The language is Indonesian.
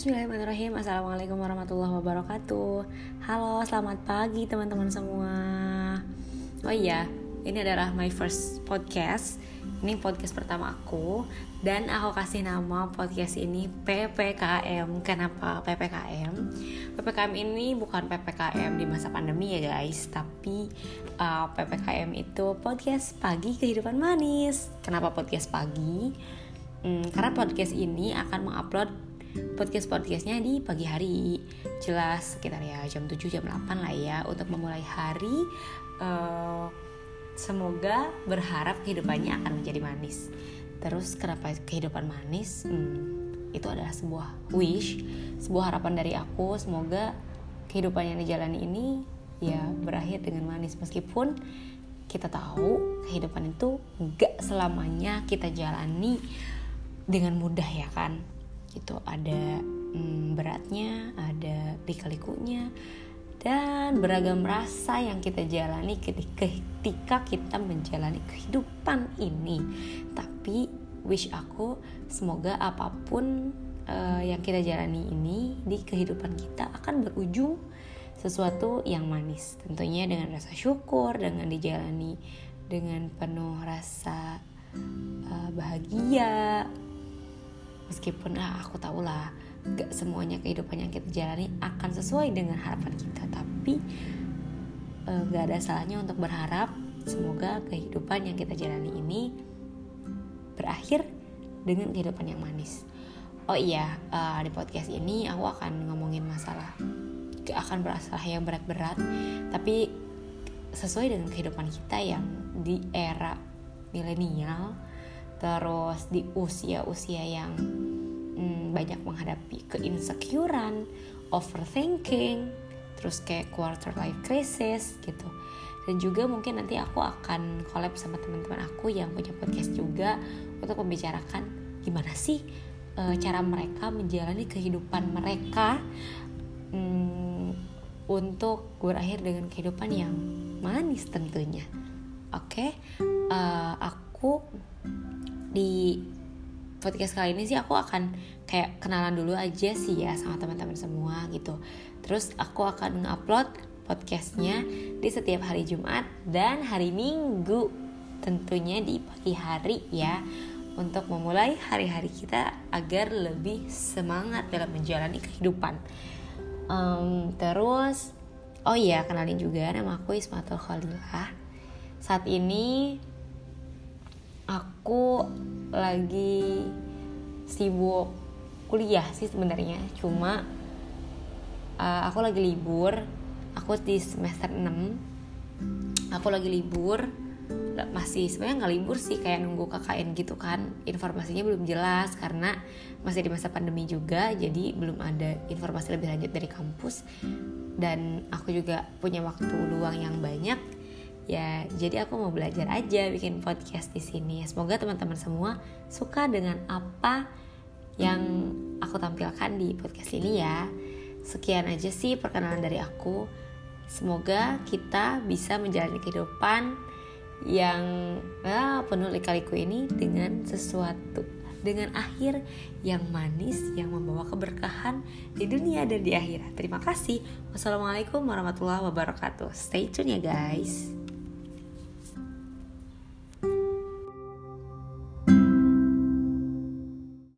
Bismillahirrahmanirrahim. Assalamualaikum warahmatullahi wabarakatuh. Halo selamat pagi teman-teman semua. Oh iya ini adalah my first podcast. Ini podcast pertama aku Dan aku kasih nama podcast ini PPKM Kenapa PPKM? PPKM ini bukan PPKM di masa pandemi ya guys. Tapi uh, PPKM itu podcast pagi kehidupan manis. Kenapa podcast pagi? Hmm, karena podcast ini akan mengupload podcast-podcastnya di pagi hari. Jelas sekitar ya jam 7 jam 8 lah ya untuk memulai hari. Uh, semoga berharap kehidupannya akan menjadi manis. Terus kenapa kehidupan manis? Hmm, itu adalah sebuah wish sebuah harapan dari aku. Semoga kehidupan yang dijalani ini ya berakhir dengan manis. Meskipun kita tahu kehidupan itu gak selamanya kita jalani dengan mudah ya kan gitu. Ada hmm, beratnya ada lika-likunya dan beragam rasa yang kita jalani ketika kita menjalani kehidupan ini. Tapi wish aku semoga apa pun uh, yang kita jalani ini di kehidupan kita akan berujung sesuatu yang manis. Tentunya dengan rasa syukur dengan dijalani dengan penuh rasa uh, bahagia meskipun ah, aku tahu lah gak semuanya kehidupan yang kita jalani akan sesuai dengan harapan kita. Tapi uh, gak ada salahnya untuk berharap semoga kehidupan yang kita jalani ini berakhir dengan kehidupan yang manis. Oh iya uh, di podcast ini aku akan ngomongin masalah gak akan berasal yang berat-berat tapi sesuai dengan kehidupan kita yang di era milenial terus di usia-usia yang hmm, banyak menghadapi keinsecurean, overthinking, terus kayak quarter life crisis gitu. Dan juga mungkin nanti aku akan collab sama teman-teman aku yang punya podcast juga untuk membicarakan gimana sih e, cara mereka menjalani kehidupan mereka hmm, untuk berakhir dengan kehidupan yang manis tentunya. Oke, okay? uh, aku di podcast kali ini sih aku akan kayak kenalan dulu aja sih ya sama teman-teman semua gitu. Terus aku akan ngupload podcastnya di setiap hari Jumat dan hari Minggu tentunya di pagi hari ya untuk memulai hari-hari kita agar lebih semangat dalam menjalani kehidupan. Um, terus, oh iya kenalin juga nama aku Ismatul Khalilah. Saat ini aku lagi sibuk kuliah sih sebenarnya. Cuma uh, aku lagi libur. Aku di semester 6 aku lagi libur. Masih sebenarnya nggak libur sih kayak nunggu KKN gitu kan. Informasinya belum jelas karena masih di masa pandemi juga jadi belum ada informasi lebih lanjut dari kampus. Dan aku juga punya waktu luang yang banyak ya jadi aku mau belajar aja bikin podcast di sini semoga teman-teman semua suka dengan apa yang aku tampilkan di podcast ini ya sekian aja sih perkenalan dari aku semoga kita bisa menjalani kehidupan yang ya, penuh lika-liku ini dengan sesuatu dengan akhir yang manis yang membawa keberkahan di dunia dan di akhirat. Terima kasih. Wassalamualaikum warahmatullahi wabarakatuh. Stay tune ya guys.